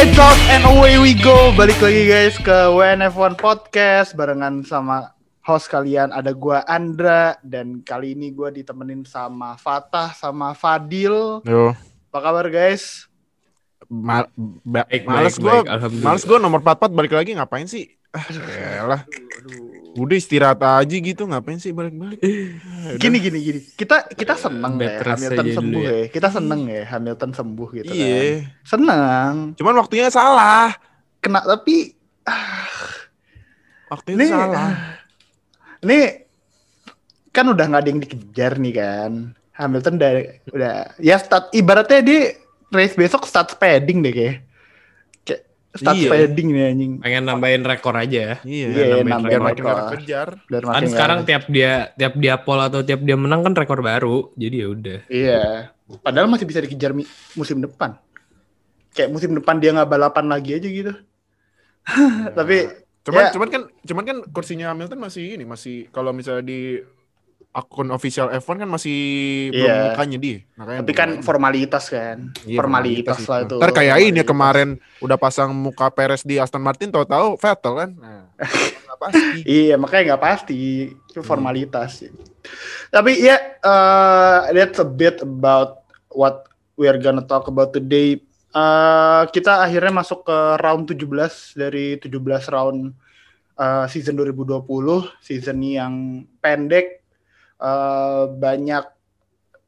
Lights out and away we go. Balik lagi guys ke WNF1 Podcast barengan sama host kalian ada gua Andra dan kali ini gua ditemenin sama Fatah sama Fadil. Yo. Apa kabar guys? Ma ba- Baik, males baik, gue, baik. Males gue nomor 44 balik lagi ngapain sih? Ah, elah. Udah istirahat aja gitu, ngapain sih balik-balik? Gini gini gini. Kita kita seneng ya Hamilton sembuh ya. ya. Kita seneng ya Hamilton sembuh gitu kan. Iya. Seneng. Cuman waktunya salah. Kena tapi Waktunya Nih. salah. ini kan udah nggak ada yang dikejar nih kan. Hamilton udah udah ya start ibaratnya dia race besok start padding deh kayak. Start Iya. padding nih anjing. pengen nambahin rekor aja ya. Iya, Iya, biar nambahin makin rekor. kejar. Biar Kan makin sekarang tiap dia tiap dia pole atau tiap dia menang kan rekor baru. Jadi ya udah. Iya. Padahal masih bisa dikejar musim depan. Kayak musim depan dia nggak balapan lagi aja gitu. Tapi Cuman, Ya. cuman kan, cuman kan kursinya Hamilton masih ini, masih kalau misalnya di akun official F1 kan masih belum Iya. mukanya dia. Makanya tapi belum kan formalitas kan. Iya, formalitas, lah itu. Ntar kayak ini Formalitas. kemarin udah pasang muka Perez di Aston Martin, tahu-tahu Vettel kan. Nah, pasti. Iya, makanya nggak pasti. Itu formalitas. Tapi ya, uh, that's a bit about what we are gonna talk about today. Uh, kita akhirnya masuk ke round 17 dari 17 round uh, season 2020. Season yang pendek, uh, banyak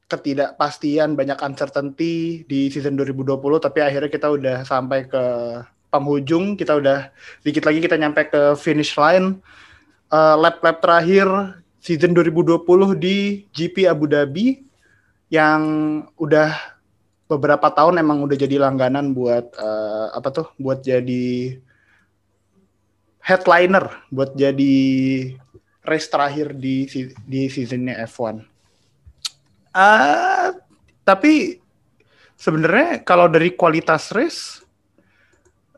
ketidakpastian, banyak uncertainty di season 2020. Tapi akhirnya kita udah sampai ke penghujung. Kita udah dikit lagi kita nyampe ke finish line uh, lap-lap terakhir season 2020 di GP Abu Dhabi yang udah beberapa tahun emang udah jadi langganan buat uh, apa tuh buat jadi headliner buat jadi race terakhir di di seasonnya F1. Ah, tapi sebenarnya kalau dari kualitas race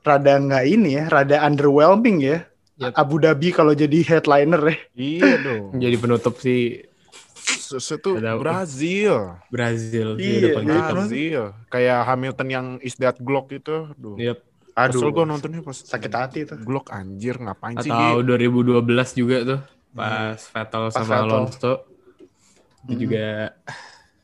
rada nggak ini ya, rada underwhelming ya. Yap. Abu Dhabi kalau jadi headliner ya. Iya dong. Jadi penutup si Sesuatu Ada- Brazil. Brazil Iya. Brazil. Kayak Hamilton yang is that Glock itu. Aduh. Yep. Aduh. Kesel gue nontonnya pas Sakit hati tuh. Glock anjir ngapain sih Atau dia? 2012 juga tuh pas Vettel Pas sama Vettel. Alonso. Itu juga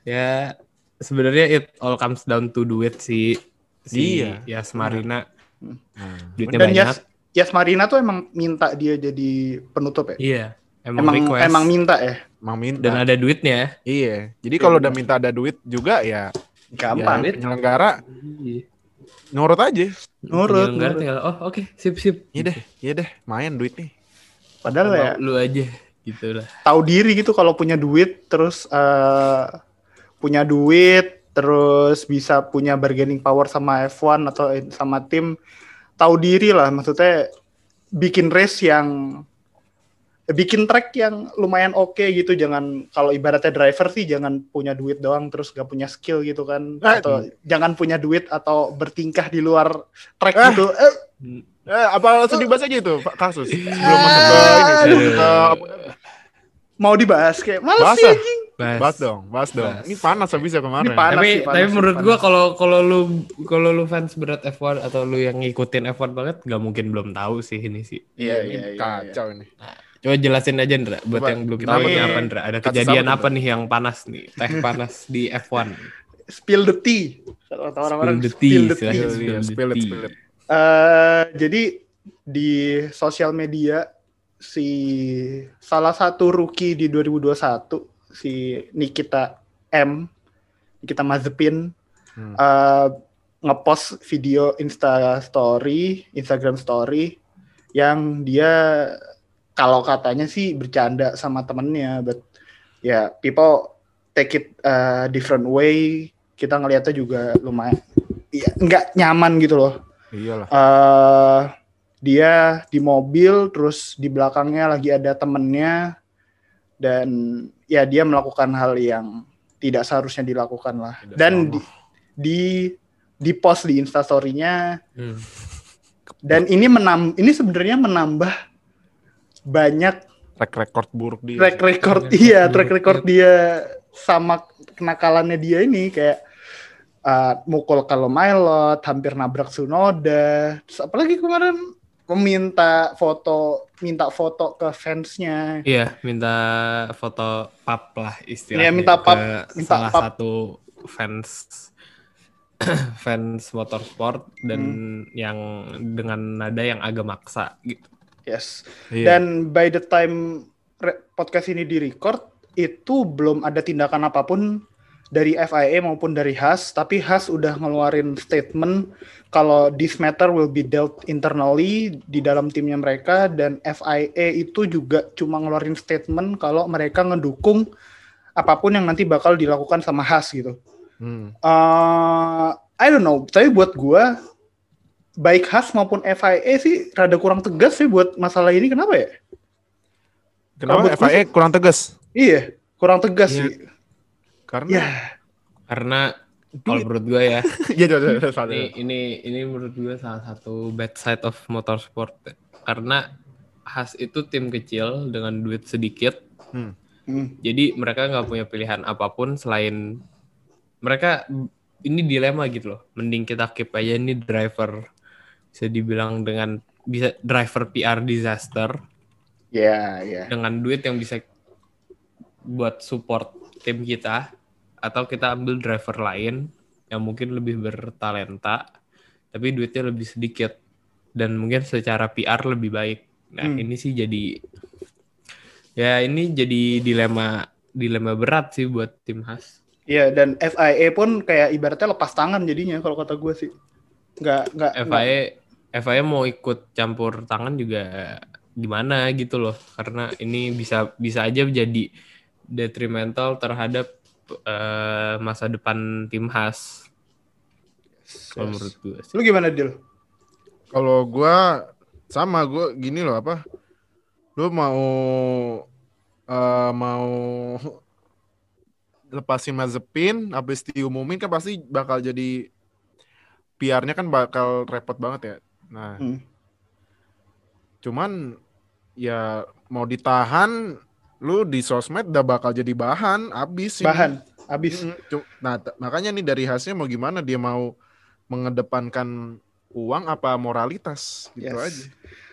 ya sebenarnya it all comes down to duit si si Iya. Yas Marina. Nah, Duitnya Dan banyak. Yas, Yas Marina tuh emang minta dia jadi penutup ya. Iya. Emang, Emang request. emang minta ya. Emang minta. dan ada duitnya. Iya. Jadi kalau udah minta ada duit juga ya, Gampang. ya penyelenggara Iya. nurut aja. Nurut, Penyelenggara nurut. tinggal, oh oke sip sip. Iya deh, iya deh, main duit nih. Padahal ya Mau lu aja gitu lah. tahu diri gitu kalau punya duit terus eh, punya duit terus bisa punya bargaining power sama F1 atau sama tim tahu diri lah maksudnya bikin race yang bikin track yang lumayan oke gitu jangan kalau ibaratnya driver sih jangan punya duit doang terus gak punya skill gitu kan Eh. atau jangan punya duit atau bertingkah di luar track Eh. gitu eh, Eh, apa langsung dibahas aja itu Pak, kasus? Belum masuk ke ini, mau dibahas kayak males Bahas sih ah. anjing Bas. Bahas dong, bahas dong. Bahas. Ini panas habis ya kemarin. Ini panas. tapi sih, panas tapi sih, menurut panas. gua kalau kalau lu kalau lu fans berat F1 atau lu yang ngikutin F1 banget nggak mungkin belum tahu sih ini sih. iya ini iya iya, iya. kacau ini. Coba jelasin aja Ndra buat Coba, yang belum tahu ini apa Ndra. Ada kejadian apa nih yang panas nih? Teh panas di F1. spill the tea orang-orang Spill the spill tea, the. Iya, the spill it, tea. spill it. Eh, jadi di sosial media si salah satu rookie di 2021 si Nikita M Nikita Mazepin Hmm. eh, ngepost video Insta Story Instagram Story yang dia kalau katanya sih bercanda sama temennya but ya people take it a different way kita ngelihatnya juga lumayan ya, nggak nyaman gitu loh Iyalah. eh dia di mobil terus di belakangnya lagi ada temennya dan ya dia melakukan hal yang tidak seharusnya dilakukan lah Tidak dan sama. di, di di post di instastorynya Hmm. dan ini menam ini sebenarnya menambah banyak Track record buruk dia. track record iya track record dia sama kenakalannya dia ini kayak uh, mukul kalau Milot, hampir nabrak Sunoda. Terus apalagi kemarin meminta foto minta foto ke fansnya. Iya, minta foto pap lah istilahnya. Iya, minta pap, ke minta salah pap. satu fans fans motorsport dan Hmm. yang dengan nada yang agak maksa gitu. Yes. Iya. Dan by the time podcast ini di-record itu belum ada tindakan apa pun dari FIA maupun dari Haas, tapi Haas udah ngeluarin statement kalau this matter will be dealt internally di dalam timnya mereka dan FIA itu juga cuma ngeluarin statement kalau mereka ngedukung apa pun yang nanti bakal dilakukan sama Haas gitu. Hmm. uh, I don't know, tapi buat gua baik Haas maupun FIA sih rada kurang tegas sih buat masalah ini kenapa ya? Kenapa FIA kurang tegas? Iya, kurang tegas Iya. sih. Karena Ya, Karena kalau menurut gue ya, Iya, iya, iya, ini ini ini menurut gue salah satu bad side of motorsport. Karena Haas itu tim kecil dengan duit sedikit, Hmm. hmm, jadi mereka nggak punya pilihan apa pun selain mereka ini dilema gitu loh. Mending kita keep aja ini driver bisa dibilang dengan bisa driver PR disaster ya, ya. dengan duit yang bisa buat support tim kita atau kita ambil driver lain yang mungkin lebih bertalenta tapi duitnya lebih sedikit dan mungkin secara PR lebih baik. Nah, Hmm. ini sih jadi ya ini jadi dilema dilema berat sih buat tim Has. Iya, dan FIA pun kayak ibaratnya lepas tangan jadinya kalau kata gue sih. Nggak, nggak, nggak- FIA FIA mau ikut campur tangan juga gimana gitu loh karena ini bisa bisa aja jadi detrimental terhadap eh, masa depan tim Has kalau menurut gue sih. Lu gimana, Dil? Kalau gua sama gua gini loh apa? Lu mau eh, mau lepasin Mazepin habis diumumin kan pasti bakal jadi PR-nya kan bakal repot banget ya. Nah, Hmm. cuman ya mau ditahan lu di sosmed udah bakal jadi bahan abis ini. Bahan, abis. Cu- Nah, makanya nih dari hasilnya mau gimana dia mau mengedepankan uang apa moralitas gitu Yes. aja.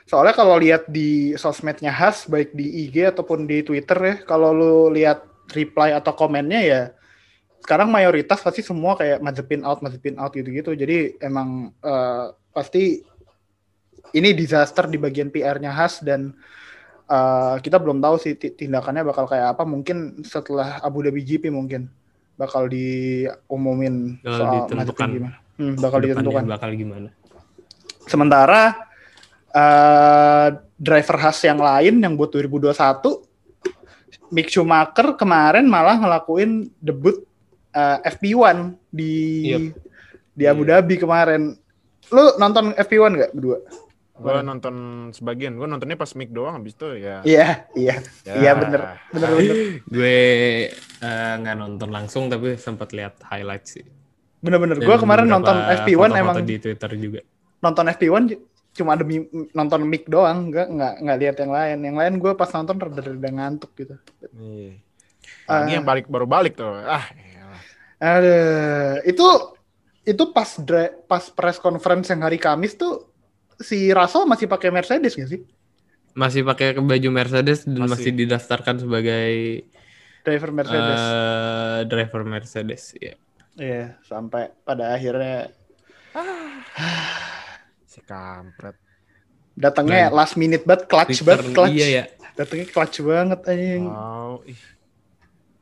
Soalnya kalau lihat di sosmednya Haas, baik di IG ataupun di Twitter ya, kalau lu lihat reply atau komennya ya, sekarang mayoritas pasti semua kayak Mazepin out, Mazepin out gitu-gitu. Jadi emang eh, pasti ini disaster di bagian PR-nya Haas dan eh, kita belum tahu sih ti- tindakannya bakal kayak apa. Mungkin setelah Abu Dhabi GP mungkin bakal diumumin Bakal soal ditentukan. Gimana. Hmm, bakal ditentukan. bakal gimana? Sementara eh, driver Haas yang lain yang buat 2021 Mick Schumacher kemarin malah ngelakuin debut eh, FP1 di Yep. di Abu Dhabi kemarin. Lu nonton FP1 nggak berdua? Gue nonton sebagian, gue nontonnya pas mic doang habis itu ya. Iya, iya, ya. iya bener, bener bener, Gue eh, nggak nonton langsung tapi sempat lihat highlight sih. bener bener. Dan Gue kemarin nonton FP1 foto-foto emang di Twitter juga. nonton FP1 j- cuma demi nonton mic doang, nggak nggak nggak lihat yang lain. Yang lain gue pas nonton rada-rada ngantuk gitu. Iya. Ah. Lagi yang balik baru balik tuh. Ah. Ada itu itu pas dra- pas press conference yang hari Kamis tuh si Russell masih pakai Mercedes nggak sih Masih pakai baju Mercedes dan Masih. masih, didaftarkan sebagai driver Mercedes? eh, driver Mercedes ya. Iya sampai pada akhirnya si kampret. datangnya last minute banget, clutch banget, clutch. Iya ya. Datangnya clutch banget anjing. Wow, ih.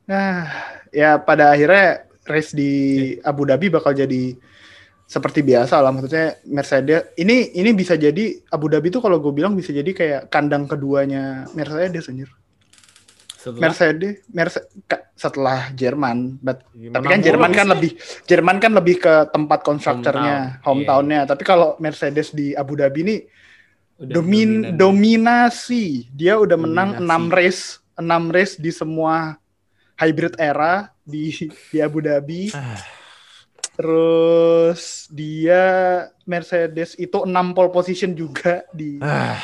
Nah ya pada akhirnya race di Abu Dhabi bakal jadi seperti biasa lah maksudnya Mercedes ini ini bisa jadi Abu Dhabi tuh kalau gue bilang bisa jadi kayak kandang keduanya Mercedes anjir. Setelah Mercedes, Merce- ka- setelah Jerman, but Gimana tapi kan Jerman sih? kan lebih Jerman kan lebih ke tempat konstruktornya, Hometown, hometownnya. Tapi kalau Mercedes di Abu Dhabi ini udah domin dominan. dominasi, dia udah menang Dominasi. 6 race, 6 race di semua hybrid era di di Abu Dhabi. Ah. Terus dia Mercedes itu 6 pole position juga di Ah,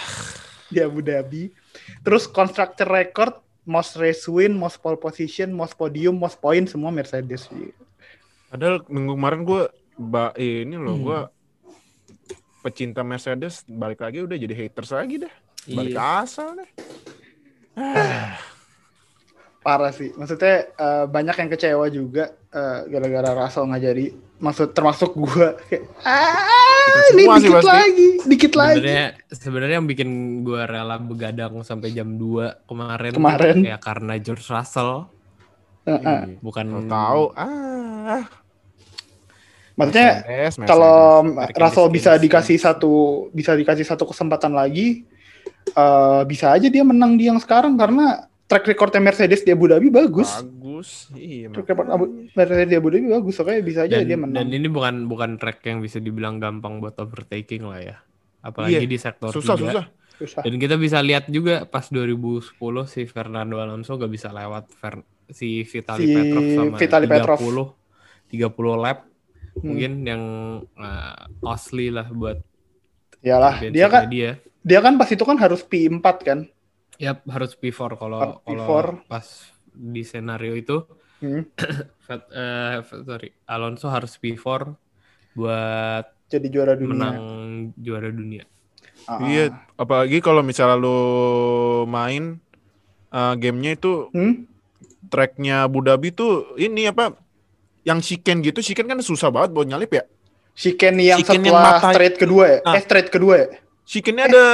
di Abu Dhabi. Terus constructor record, most race win, most pole position, most podium, most point semua Mercedes. Padahal minggu kemarin gue ba ini loh Hmm. gue pecinta Mercedes balik lagi udah jadi haters lagi deh. Balik Iya. ke asal deh. Parah sih. Maksudnya eh, banyak yang kecewa juga eh, gara-gara Russell nggak jadi. Maksud termasuk gua kayak ah ini sih dikit pasti. lagi, dikit lagi. Sebenarnya sebenarnya yang bikin gua rela begadang sampai jam 2 kemarin, Kemarin. ya karena George Russell Heeh. bukan Kalau tahu ah. Maksudnya Mercedes, Mercedes. kalau Mercedes, Russell bisa Mercedes. dikasih satu bisa dikasih satu kesempatan lagi eh bisa aja dia menang di yang sekarang karena track recordnya Mercedes di Abu Dhabi bagus. bagus. Iya. Track record Abu, Mercedes di Abu Dhabi bagus, oke bisa aja dan, dia menang. dan ini bukan bukan track yang bisa dibilang gampang buat overtaking lah ya. Apalagi Iya, di sektor Susah tiga. susah. Susah. Dan kita bisa lihat juga pas 2010 si Fernando Alonso gak bisa lewat Fer- si Vitali Si Petrov sama Vitali 30 Petrov. 30 lap Hmm. mungkin yang uh, costly lah buat Iyalah, dia kan dia. dia kan pas itu kan harus P4 kan. Yap, harus P4 kalau kalau P4. pas di scenario itu Hmm. Eh, sorry, Alonso harus P4 buat Jadi juara dunia. menang juara dunia. Ah, Iya, apalagi kalau misalnya lu main uh, gamenya itu Hmm? tracknya Abu Dhabi tuh ini apa yang chicken gitu, chicken kan susah banget buat nyalip ya. Shiken yang yang setelah mata- straight kedua ya? Nah. Eh straight kedua ya? Chickennya ada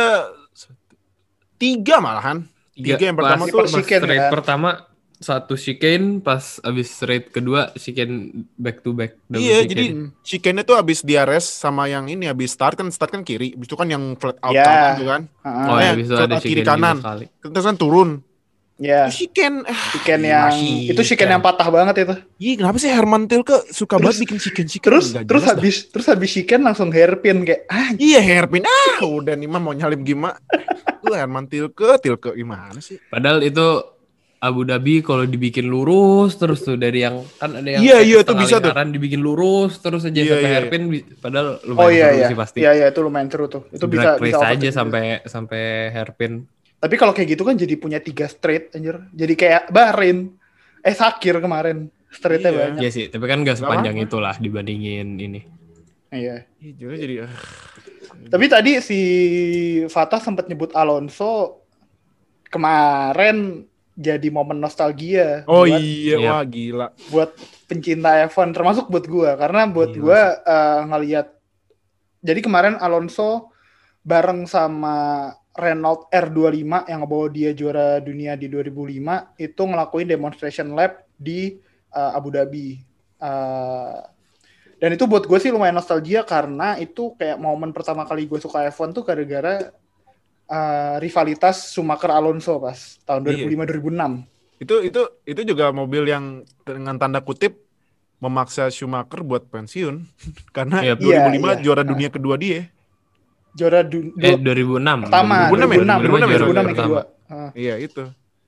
tiga malahan. Tiga yang pertama pas, tuh pas chicane straight kan? pertama satu chicane pas abis straight kedua chicane back to back Iya, chicane. jadi chickennya tuh abis DRS sama yang ini abis start kan start kan kiri, habis itu kan yang flat out Ya. kanan tuh kan. Ah, oh Eh, ya bisa ada kiri kanan. Terus kan turun. Ya. Itu chicken. Ah, Shiken yang masih itu Shiken yang patah banget itu. Iya, kenapa sih Herman Tilke suka Terus- banget bikin chicken chicken? Terus terus dah. habis terus habis Shiken langsung hairpin kayak ah Iya hairpin ah udah nih mah mau nyalip gimana? Lu Herman Tilke, Tilke gimana sih? padahal itu Abu Dhabi kalau dibikin lurus terus tuh dari yang kan ada yang Iya, iya, setengah bisa tuh. dibikin lurus terus aja Iya, sampai iya. hairpin padahal lumayan oh iya seru iya. sih pasti Iya iya itu lumayan seru tuh. Itu bisa Drag bisa overtake aja sampai sampai hairpin Tapi kalau kayak gitu kan jadi punya tiga straight anjir. Jadi kayak Bahrain. Eh Sakir kemarin. Straightnya Iya. banyak. Iya sih tapi kan gak sepanjang itulah dibandingin ini Iya. Iya juga jadi. Tapi tadi si Fatah sempat nyebut Alonso kemarin jadi momen nostalgia Oh buat, iya, Iya. wah gila. buat pencinta F1 termasuk buat gua karena buat Gila gua eh, ngelihat jadi kemarin Alonso bareng sama Renault R25 yang ngebawa dia juara dunia di 2005 itu ngelakuin demonstration lap di eh, Abu Dhabi. Eh, dan itu buat gue sih lumayan nostalgia karena itu kayak momen pertama kali gue suka F1 tuh gara-gara eh, rivalitas Schumacher Alonso pas tahun Iya. 2005 2006. Itu itu itu juga mobil yang dengan tanda kutip memaksa Schumacher buat pensiun karena Iya. 2005 Iya, iya. juara dunia kedua dia. Juara du- eh dua- 2006 pertama 2006 ya? 2006 2006 ya? 2006 yang juara kedua. Ah. Iya itu.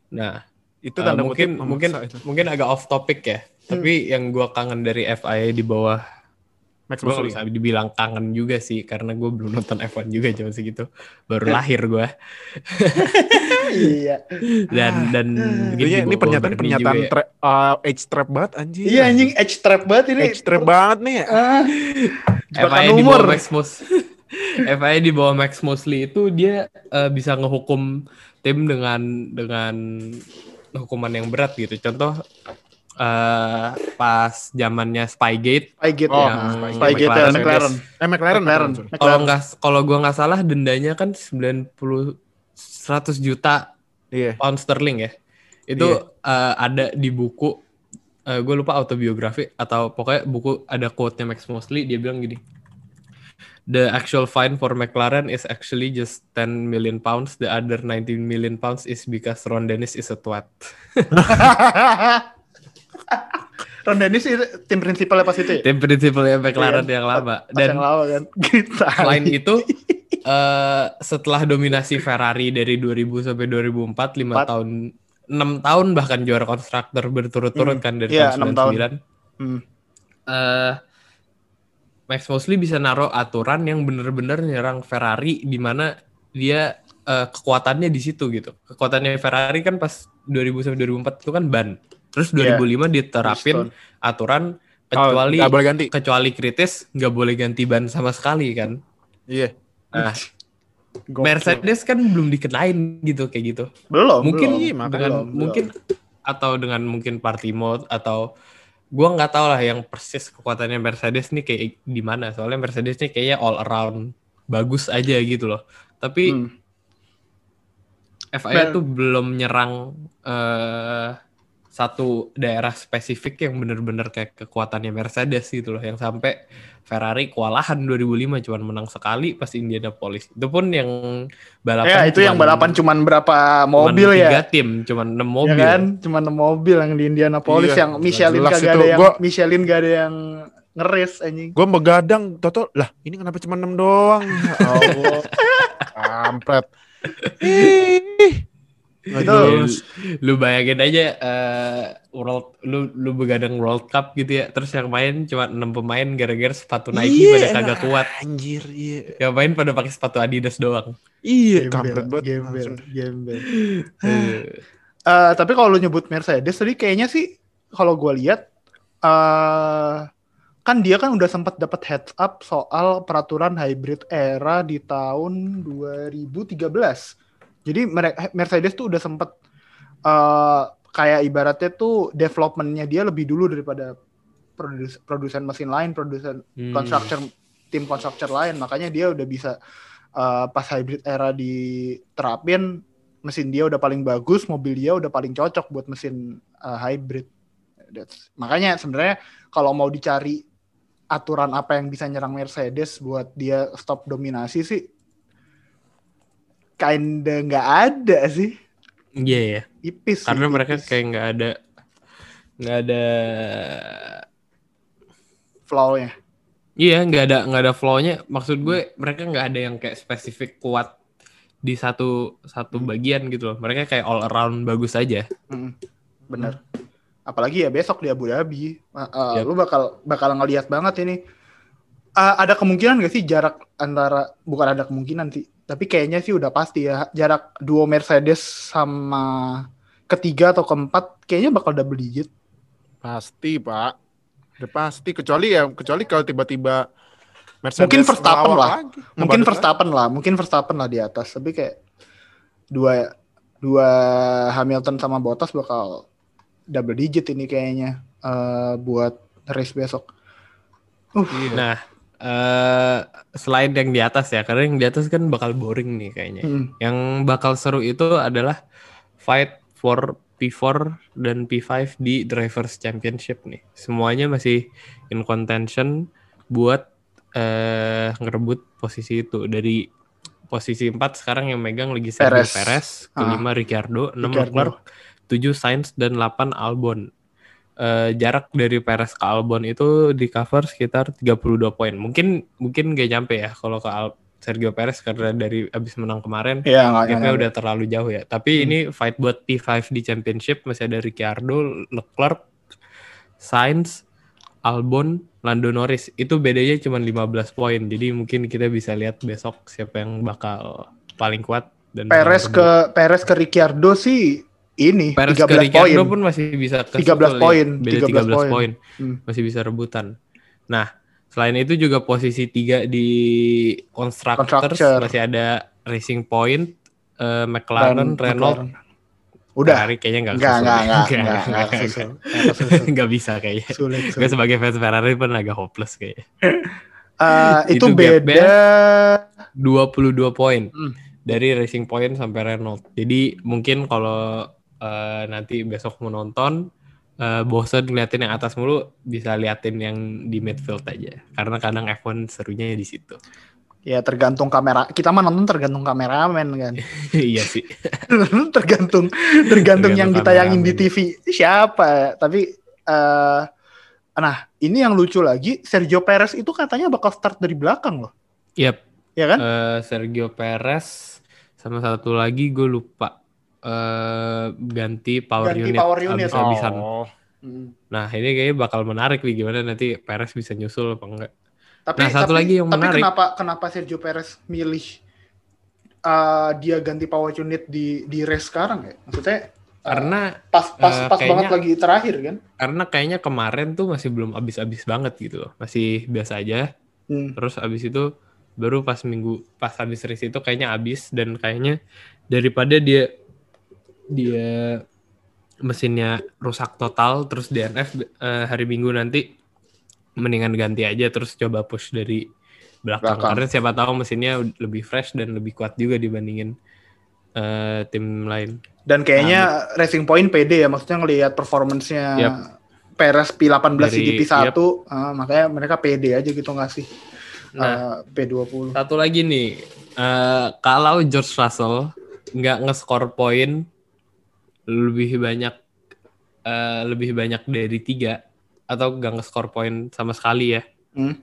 nah Itu Uh, tanda mungkin kutip mungkin memaksa itu. mungkin agak off topic ya. Tapi yang gua kangen dari FIA di bawah Max gue bisa dibilang kangen juga sih karena gue belum nonton F1 juga zaman segitu. Baru lahir gue iya. dan dan mungkin Ini, di ini bawah pernyataan pernyataan ya. tra- uh, age trap banget anjir. Iya anjing edge trap banget ini. Age trap banget nih ya. Ah. Jebakan umur. bawah FIA di bawah Max Mosley itu dia eh, bisa ngehukum tim dengan dengan hukuman yang berat gitu. Contoh eh pas zamannya Spygate Spygate Oh, ya. Spygate. Spygate ya, McLaren. McLaren. Eh McLaren, McLaren. kalau nggak kalau gua nggak salah dendanya kan 90 100 juta Iya. pound sterling ya. Itu eh, ada di buku gue lupa autobiografi atau pokoknya buku ada quote-nya Max Mosley dia bilang gini. The actual fine for McLaren is actually just 10 million pounds. The other 19 million pounds is because Ron Dennis is a twat. Ron Dennis itu tim prinsipalnya pas itu ya? Tim prinsipalnya McLaren Iya, yang lama. Dan yang lama kan. Kita. selain itu eh setelah dominasi Ferrari dari 2000 sampai 2004 5 Empat. tahun 6 tahun bahkan juara konstruktor berturut-turut Hmm, kan dari iya, tahun enam tahun. 99 Hmm. eh Max Mosley bisa naruh aturan yang bener-bener nyerang Ferrari di mana dia eh, kekuatannya di situ gitu. Kekuatannya Ferrari kan pas 2000 sampai 2004 itu kan ban. Terus Iya. 2005 diterapin aturan kecuali nggak boleh ganti. kecuali kritis nggak boleh ganti ban sama sekali kan. Iya. Nah, Gokil. Mercedes kan belum dikenain gitu kayak gitu. belum mungkin belum, dengan belum, mungkin atau dengan mungkin party mode atau gua nggak tahu lah yang persis kekuatannya Mercedes nih kayak di mana. Soalnya Mercedes nih kayaknya all around bagus aja gitu loh. Tapi Hmm. FIA tuh belum nyerang eh, satu daerah spesifik yang bener-bener kayak kekuatannya Mercedes gitu loh. Yang sampai Ferrari kewalahan 2005 cuman menang sekali pas Indianapolis itu pun yang balapan ya itu yang cuman- balapan cuman berapa cuman mobil tiga ya tim cuman enam ya mobil. kan? Cuman enam mobil yang di Indianapolis Iya, yang Michelin itu. ada yang Gua- Michelin gak ada yang ngeres anjing. Gue begadang, Toto, lah ini kenapa cuma 6 doang? Ya Allah, kampret. Jelas. lu bayangin aja eh, world lu lu begadang World Cup gitu ya terus yang main cuma enam pemain gara-gara sepatu Nike Iya, pada kagak kuat Anjir, iya. yang main pada pakai sepatu Adidas doang Iya, kampret banget. gembel gembel Eh, Eh, tapi kalau lu nyebut Mercedes tadi kayaknya sih kalau gue lihat eh kan dia kan udah sempat dapat heads up soal peraturan hybrid era di tahun 2013. Jadi Mercedes tuh udah sempat eh kayak ibaratnya tuh developmentnya dia lebih dulu daripada produs- produsen mesin lain, produsen hmm. constructor tim constructor lain makanya dia udah bisa uh, pas hybrid era diterapin mesin dia udah paling bagus mobil dia udah paling cocok buat mesin uh, hybrid That's- makanya sebenarnya kalau mau dicari aturan apa yang bisa nyerang Mercedes buat dia stop dominasi sih kinda nggak ada sih Iya ya, ipis sih, karena mereka ipis. kayak nggak ada nggak ada flow-nya iya nggak ada nggak ada flow-nya. Maksud gue mereka nggak ada yang kayak spesifik kuat di satu satu Hmm. bagian gitu loh. Mereka kayak all around bagus aja. Mm, bener. Apalagi ya besok di Abu Dhabi, Uh, uh, Yap. lu bakal bakal ngelihat banget ini. Uh, ada kemungkinan gak sih jarak antara bukan ada kemungkinan sih, tapi kayaknya sih udah pasti ya jarak duo Mercedes sama ketiga atau keempat kayaknya bakal double digit. Pasti, Pak. Udah pasti. Kecuali ya, kecuali kalau tiba-tiba Mercedes Mungkin Verstappen lah. lagi, Mungkin. Verstappen lah, mungkin Verstappen lah di atas, tapi kayak dua dua Hamilton sama Bottas bakal double digit ini kayaknya uh, buat race besok. Iya. Nah, eh selain yang di atas ya, karena yang di atas kan bakal boring nih kayaknya. Mm. Yang bakal seru itu adalah fight for P4 dan P5 di Drivers Championship nih. Semuanya masih in contention buat eh ngerebut posisi itu dari posisi 4 sekarang yang megang lagi Sergio Perez. Perez, kelima Ricciardo, 6 Ricciardo. Leclerc, 7 Sainz dan 8 Albon. Eh, jarak dari Perez ke Albon itu di cover sekitar 32 poin. Mungkin mungkin gak nyampe ya kalau ke Al- Sergio Perez karena dari abis menang kemarin nggak gapnya udah terlalu jauh ya. Tapi Hmm. ini fight buat P5 di championship masih ada Ricciardo, Leclerc, Sainz, Albon, Lando Norris. Itu bedanya cuma 15 poin. Jadi mungkin kita bisa lihat besok siapa yang bakal paling kuat dan Perez ke Perez ke Ricciardo sih ini ke 13 poin. Pun masih bisa ke 13 situ, poin, ya. beda 13 13 poin. Hmm. Masih bisa rebutan. Nah, selain itu juga posisi tiga di constructors Constructor. masih ada Racing Point, eh, McLaren, Dan Renault, McLaren. Udah. Ferrari kayaknya nggak Enggak, kesusul. enggak, enggak, Nggak, enggak, nggak, nggak. Kesusul. Nggak bisa kayaknya. Sulit, Gue sulit. sebagai fans Ferrari pun agak hopeless kayaknya. Eh, itu, Itu beda 22 poin Hmm. dari Racing Point sampai Renault. Jadi mungkin kalau eh, nanti besok mau nonton eh, bosen ngeliatin yang atas mulu bisa liatin yang di midfield aja. Karena kadang F1 serunya di situ. ya tergantung kamera. Kita mah nonton tergantung kameramen kan. iya sih. tergantung tergantung yang Tergantung ditayangin di. TV siapa. Tapi eh nah, ini yang lucu lagi Sergio Perez itu katanya bakal start dari belakang loh. Yap. Ya kan? Eh, Sergio Perez sama satu lagi gue lupa eh ganti power Ganti unit, power unit. Oh, Mm. Nah ini kayaknya bakal menarik nih gimana nanti Perez bisa nyusul apa enggak. Tapi, Nah, satu tapi- lagi yang tapi menarik. kenapa kenapa Sergio Perez milih uh, dia ganti power unit di di race sekarang ya? Maksudnya karena pas pas Eh, pas kayaknya- banget lagi terakhir kan. karena kayaknya kemarin tuh masih belum abis-abis banget gitu loh. Masih biasa aja. Hmm. Terus abis itu baru pas minggu pas habis race itu kayaknya abis dan kayaknya daripada dia dia mesinnya rusak total terus DNF eh, hari Minggu nanti mendingan ganti aja terus coba push dari belakang, Belakang. karena siapa tahu mesinnya lebih fresh dan lebih kuat juga dibandingin eh, tim lain. Dan kayaknya Racing Point PD ya, maksudnya ngelihat performance-nya Yap. Perez P18 Dari- GP1, ah, makanya mereka PD aja gitu nggak sih? Nah, Ah, P20. Satu lagi nih, eh, kalau George Russell nggak nge-score poin lebih banyak eh, lebih banyak dari tiga atau nggak nge-score poin sama sekali ya, Hmm.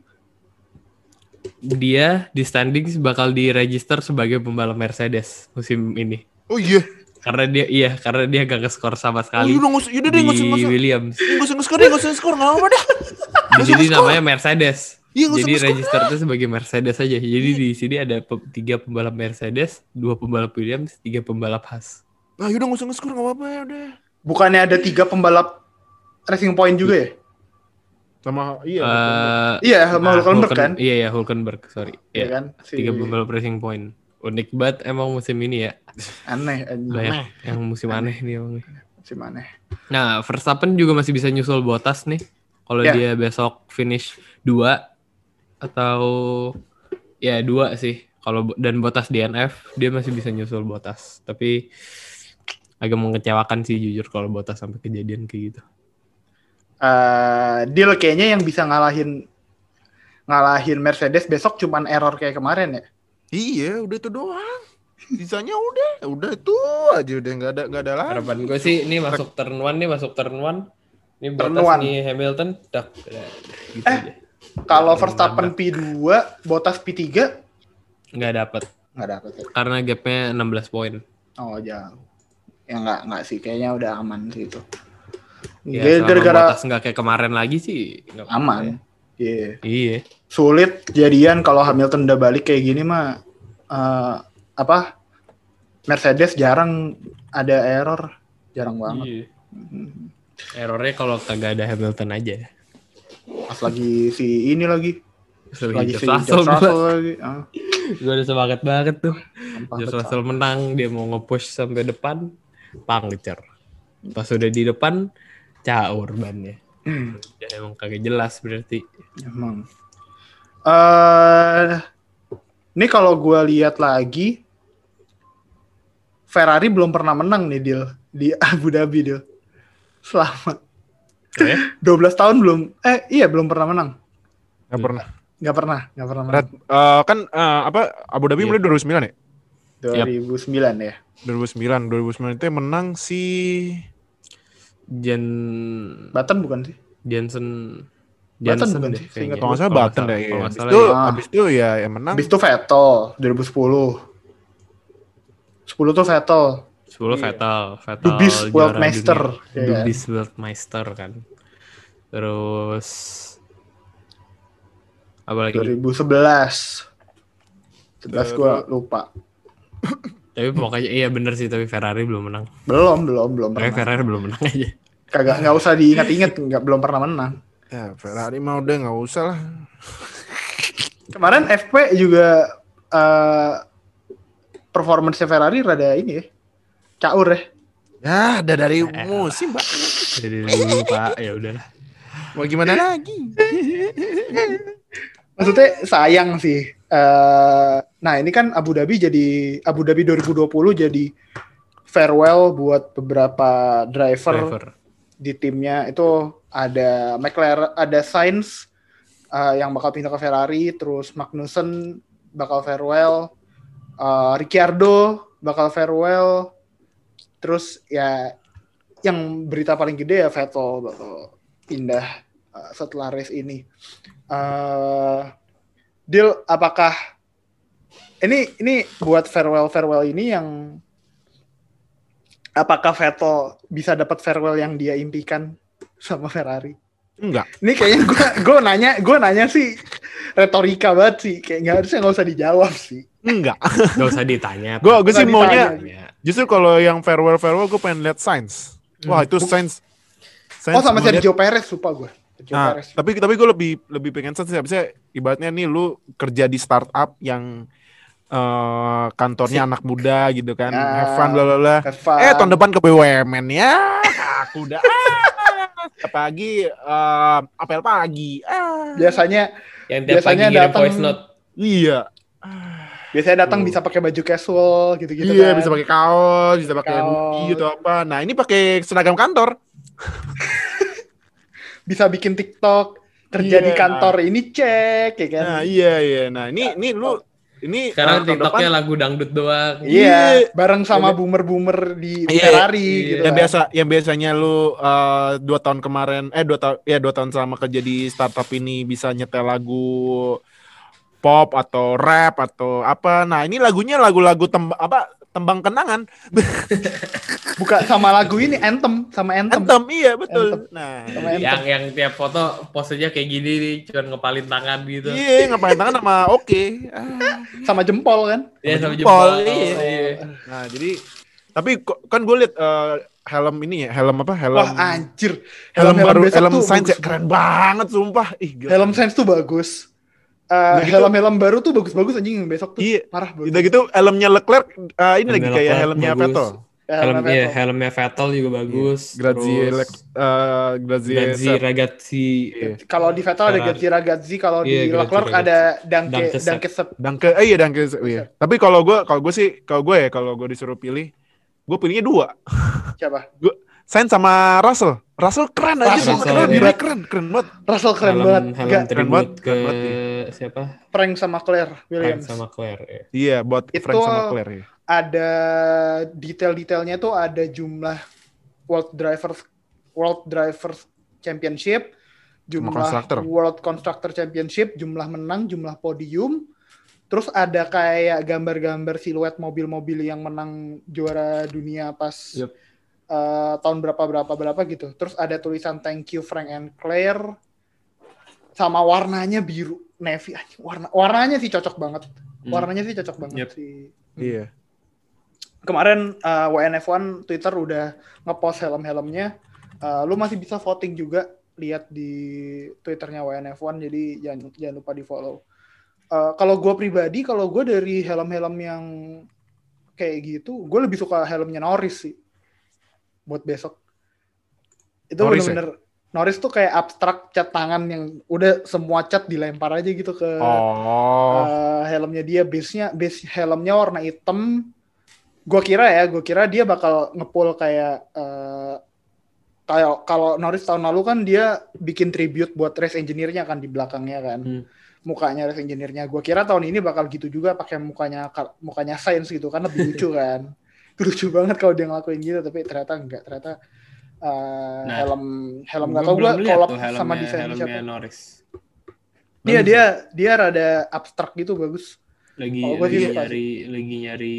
dia di standings bakal diregister sebagai pembalap Mercedes musim ini. Oh iya. Karena dia iya, karena dia gak nge-score sama Oh, sekali yaudah, usah, yaudah deh, di nggak usah, Williams. usah nge-score deh, usah nge-score, nggak apa-apa dah. Di sini namanya Mercedes. Iya, Jadi register itu sebagai Mercedes aja. Jadi di sini ada tiga pembalap Mercedes, dua pembalap Williams, tiga pembalap Haas. Nah, yaudah nggak usah nge-score, nggak apa-apa ya udah. Bukannya ada tiga pembalap Racing Point juga ya? Sama, iya. Eh, Iya, sama nah, Hulkenberg Hulken- kan? Iya ya Hulkenberg, sorry. Iya Iya. kan? Si- Tiga pembalap Racing Point. Unik banget emang musim ini ya. Aneh, aneh. Banyak yang musim aneh nih emang. Si aneh. Nah, Verstappen juga masih bisa nyusul Bottas nih. Kalau Ya. dia besok finish 2 atau ya dua sih. Kalau dan Bottas DNF, dia masih bisa nyusul Bottas. Tapi agak mengecewakan sih jujur kalau Bottas sampai kejadian kayak gitu. Eh, deal kayaknya yang bisa ngalahin ngalahin Mercedes besok cuman error kayak kemarin ya. Iya, udah itu doang. Sisanya udah, udah itu aja udah nggak ada nggak ada lagi. Harapan gue sih ini masuk turn one nih, masuk turn one. Ini Turn Bottas one. nih Hamilton, dak. udah, Gitu Eh. aja. Kalau Verstappen nambah. P2, Bottas P3 Nggak dapet. nggak dapet ya. Karena gapnya 16 poin. Oh jauh. Ya nggak nggak sih, kayaknya udah aman sih itu. Ya, Gara-gara nggak kayak kemarin lagi sih. apa-apa aman. ya. Iya. Iya. Sulit jadian kalau Hamilton udah balik kayak gini mah eh, apa? Mercedes jarang ada error, jarang banget. Iya. Hmm. Errornya kalau kagak ada Hamilton aja. Pas lagi si ini lagi, lagi si Russell, lagi. ah, gue udah semangat banget tuh. besar. Russell menang, dia mau nge-push sampai depan, pangcer. Pas udah di depan, caur bannya. Hmm. Ya emang kagak jelas berarti. Emang. Eh, ini kalau gue lihat lagi, Ferrari belum pernah menang nih deal di Abu Dhabi deal. Selama Ya? 12 tahun belum, eh iya belum pernah menang. Nggak pernah. Nggak pernah, nggak pernah menang. Red, eh, kan eh, apa Abu Dhabi Iya. mulai 2009 ya? 2009 ya. 2009, 2009 itu yang menang si Jen Button bukan sih? Jensen Button Jensen bukan deh sih? Seingat kalau nggak salah Button deh. Iya. nggak Habis itu, ya. habis itu ya yang menang. Habis itu Vettel 2010. 10 tuh Vettel. 10 Iya. Vettel, Vettel Dubis dunia. ya kan? Dubis Worldmeister kan. Terus apa lagi? 2011. 11 gue lupa. Tapi pokoknya iya bener sih tapi Ferrari belum menang. Belum, belum, belum pernah. Ferrari belum menang aja. Kagak nggak usah diingat-ingat, nggak belum pernah menang. Ya, Ferrari mah udah nggak usah lah. Kemarin FP juga eh performance Ferrari rada ini ya. Caur ya. Ya, udah dari musim, Pak. Jadi dulu Pak, ya udahlah. Mau gimana lagi? Maksudnya sayang sih. Eh nah ini kan Abu Dhabi jadi Abu Dhabi 2020 jadi farewell buat beberapa driver, Driver. di timnya itu ada McLaren, ada Sainz eh, yang bakal pindah ke Ferrari, terus Magnussen bakal farewell, eh, Ricciardo bakal farewell, terus ya yang berita paling gede ya Vettel bakal pindah eh, setelah race ini. eh deal apakah ini ini buat farewell farewell ini yang apakah Vettel bisa dapat farewell yang dia impikan sama Ferrari? Enggak. Ini kayaknya gue gue nanya gue nanya sih retorika banget sih kayak nggak harusnya nggak usah dijawab sih. Enggak. Gak usah ditanya. Gue gue sih maunya justru kalau yang farewell farewell gue pengen lihat Sainz. Wah itu. Sainz Oh sama Sergio Perez lupa gue. Nah, Perez. tapi tapi gue lebih lebih pengen. Bisa ibaratnya nih lu kerja di startup yang eh kantornya anak muda gitu kan. Ya. Have fun bla bla bla. Have fun. Eh tahun depan ke BUMN ya. Aku udah ah, pagi eh, apel pagi. Ah. Biasanya Yang tiap pagi Biasanya datang- voice note. Iya. biasanya datang Tuh. bisa pakai baju casual gitu-gitu iya, kan. bisa pakai kaos, bisa pakai hoodie atau apa. Nah, ini pakai seragam kantor. Bisa bikin TikTok, kerja Iya. di kantor ini cek ya kan. Nah, iya iya. Nah, ini ini lu ini Sekarang tahun TikToknya depan lagu dangdut doang. Iya, Iya. bareng sama boomer-boomer di Iya. Ferrari gitu yang kan. biasa yang biasanya lu eh, dua tahun kemarin eh dua tahun ya dua tahun selama kerja di startup ini bisa nyetel lagu pop atau rap atau apa. Nah, ini lagunya lagu-lagu tem apa tembang kenangan. Buka sama lagu ini Anthem sama Anthem. Anthem iya betul. Anthem. Nah, Sama jadi- Yang yang tiap foto posenya kayak gini nih, cuma ngepalin tangan gitu. iya ngapain tangan sama oke. Ah. sama jempol kan. Iya sama jempol, jempol. iya. Iya. Nah, jadi tapi kan gue liat eh, helm ini ya, helm apa? Helm Wah anjir. helm, baru besok helm tuh Sainz ya keren banget sumpah. Ih, gila. Helm Sainz tuh bagus. Eh, Udah gitu- helm-helm baru tuh bagus-bagus anjing besok tuh. Iya. Parah bagus. Udah gitu helmnya Leclerc eh, ini lagi kayak helmnya. Vettel. Helm, helmnya iya, Vettel. helmnya Vettel juga bagus. Grazie Terus Lex eh Grazie Gazzi, Sep. Ragazzi. Iya. Kalau di Vettel ada Ferrari. Gazzi Ragazzi, kalau Iya, di Gazzi Leclerc Ragazzi. ada Danke Danke Sep. Danke Sep. Danke eh iya Danke iya. Tapi kalau gue kalau gue sih kalau gue ya kalau gue disuruh pilih gue pilihnya dua. Siapa? Sainz sama Russell. Russell keren aja Russell sih, keren, keren. keren, keren banget. Russell keren helm, banget. helm Gak Keren banget, ke keren banget, siapa? prank sama Claire Frank Williams. sama Claire. ya. Iya, buat Itu- Frank sama Claire ya. Ada detail-detailnya tuh ada jumlah World Drivers World Drivers Championship, jumlah Constructor. World Constructor Championship, jumlah menang, jumlah podium. Terus ada kayak gambar-gambar siluet mobil-mobil yang menang juara dunia pas Yup. Eh, tahun berapa berapa berapa gitu. Terus ada tulisan thank you Frank and Claire sama warnanya biru navy. Anjing, Warna warnanya sih cocok banget. Hmm. Warnanya sih cocok banget Yep. sih. Iya. Kemarin eh, WNF1 Twitter udah ngepost helm-helmnya. Eh, lu masih bisa voting juga lihat di Twitternya WNF1 jadi jangan jangan lupa di follow. Eh, kalau gue pribadi, kalau gue dari helm-helm yang kayak gitu, gue lebih suka helmnya Norris sih buat besok. Itu ya? bener-bener Norris tuh kayak abstrak cat tangan yang udah semua cat dilempar aja gitu ke Oh. Eh, helmnya dia base-nya base helmnya warna hitam. Gua kira ya, gua kira dia bakal ngepul kayak eh, kayak kalau Norris tahun lalu kan dia bikin tribute buat race engineer-nya kan di belakangnya kan. Hmm. Mukanya race engineer-nya. Gua kira tahun ini bakal gitu juga pakai mukanya mukanya Sainz gitu kan lebih lucu kan. lucu banget kalau dia ngelakuin gitu tapi ternyata enggak ternyata eh, Nah, helm helm nggak tahu lihat kolab sama desain siapa. Norris. Dia Bagus dia dia rada abstrak gitu bagus. lagi Oh, lagi sih nyari lagi nyari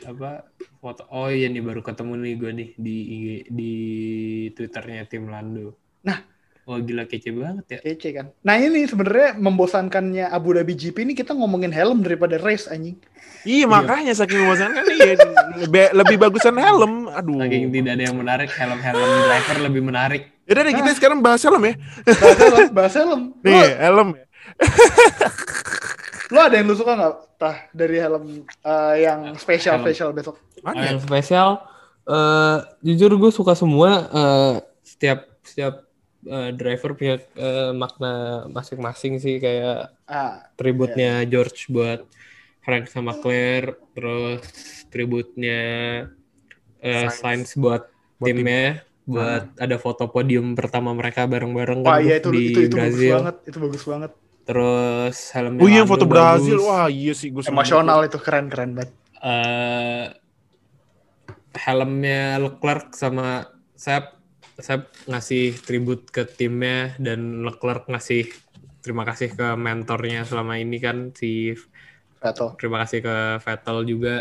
apa foto oh iya nih baru ketemu nih gue nih di di twitternya tim Lando Nah. Wah gila kece banget ya Kece kan. Nah ini sebenarnya membosankannya Abu Dhabi GP ini kita ngomongin helm daripada race anjing. Iya, makanya saking memuaskan kan iya, lebih, lebih bagusan helm. Aduh. saking tidak ada yang menarik helm-helm driver lebih menarik Yaudah deh, kita sekarang bahas helm ya. Bahas helm, bahas helm. Lu, Nih, helm. lu ada yang lu suka nggak tah dari helm eh, yang spesial Helm. spesial besok? Nah, Mana? ya? yang spesial eh jujur gue suka semua eh, setiap setiap eh, driver punya eh, makna masing-masing sih kayak Ah, tributnya George buat Frank sama Claire, terus tributnya eh, Sainz. Sainz buat, Buat tim. timnya, buat ada foto podium pertama mereka bareng-bareng wah kan iya itu di itu itu bagus Brazil. banget, itu bagus banget. Terus helmnya Oh iya, foto Brazil. bagus. Wah, iya sih gue Emosional itu keren keren banget. Eh, helmnya Leclerc sama Sep Sep ngasih tribut ke timnya dan Leclerc ngasih terima kasih ke mentornya selama ini kan si Betul. terima kasih ke Vettel juga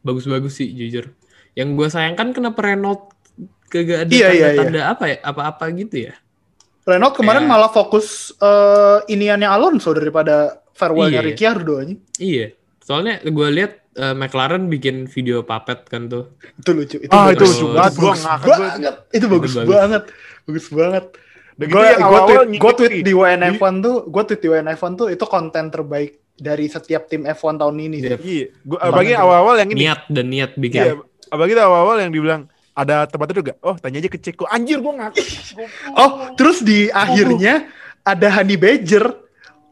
bagus-bagus sih jujur yang gue sayangkan kenapa Renault kagak ada Iya, iya, iya. tanda-tanda apa ya apa-apa gitu ya Renault kemarin malah fokus eh, iniannya Alonso daripada farewellnya Iya. Ricciardo anjing. Iya. Soalnya gue lihat eh, McLaren bikin video puppet kan tuh. Itu lucu. Itu Ah, bagus. itu lucu banget. Gua banget. Itu bagus bagus. banget. Bagus banget. Gitu Gue gue awal-awal tweet, gue ngikut tweet di WNF1 tuh, gue tweet di WNF1 tuh itu konten terbaik dari setiap tim F1 tahun ini. Iya. Iya, gua bagi awal-awal yang ini. Niat dan niat bikin. Iya, abang kita awal-awal yang dibilang ada tempat duduk gak? Oh, tanya aja ke Ceko. Anjir, gua ngakak. Oh, terus di akhirnya ada Honey Badger,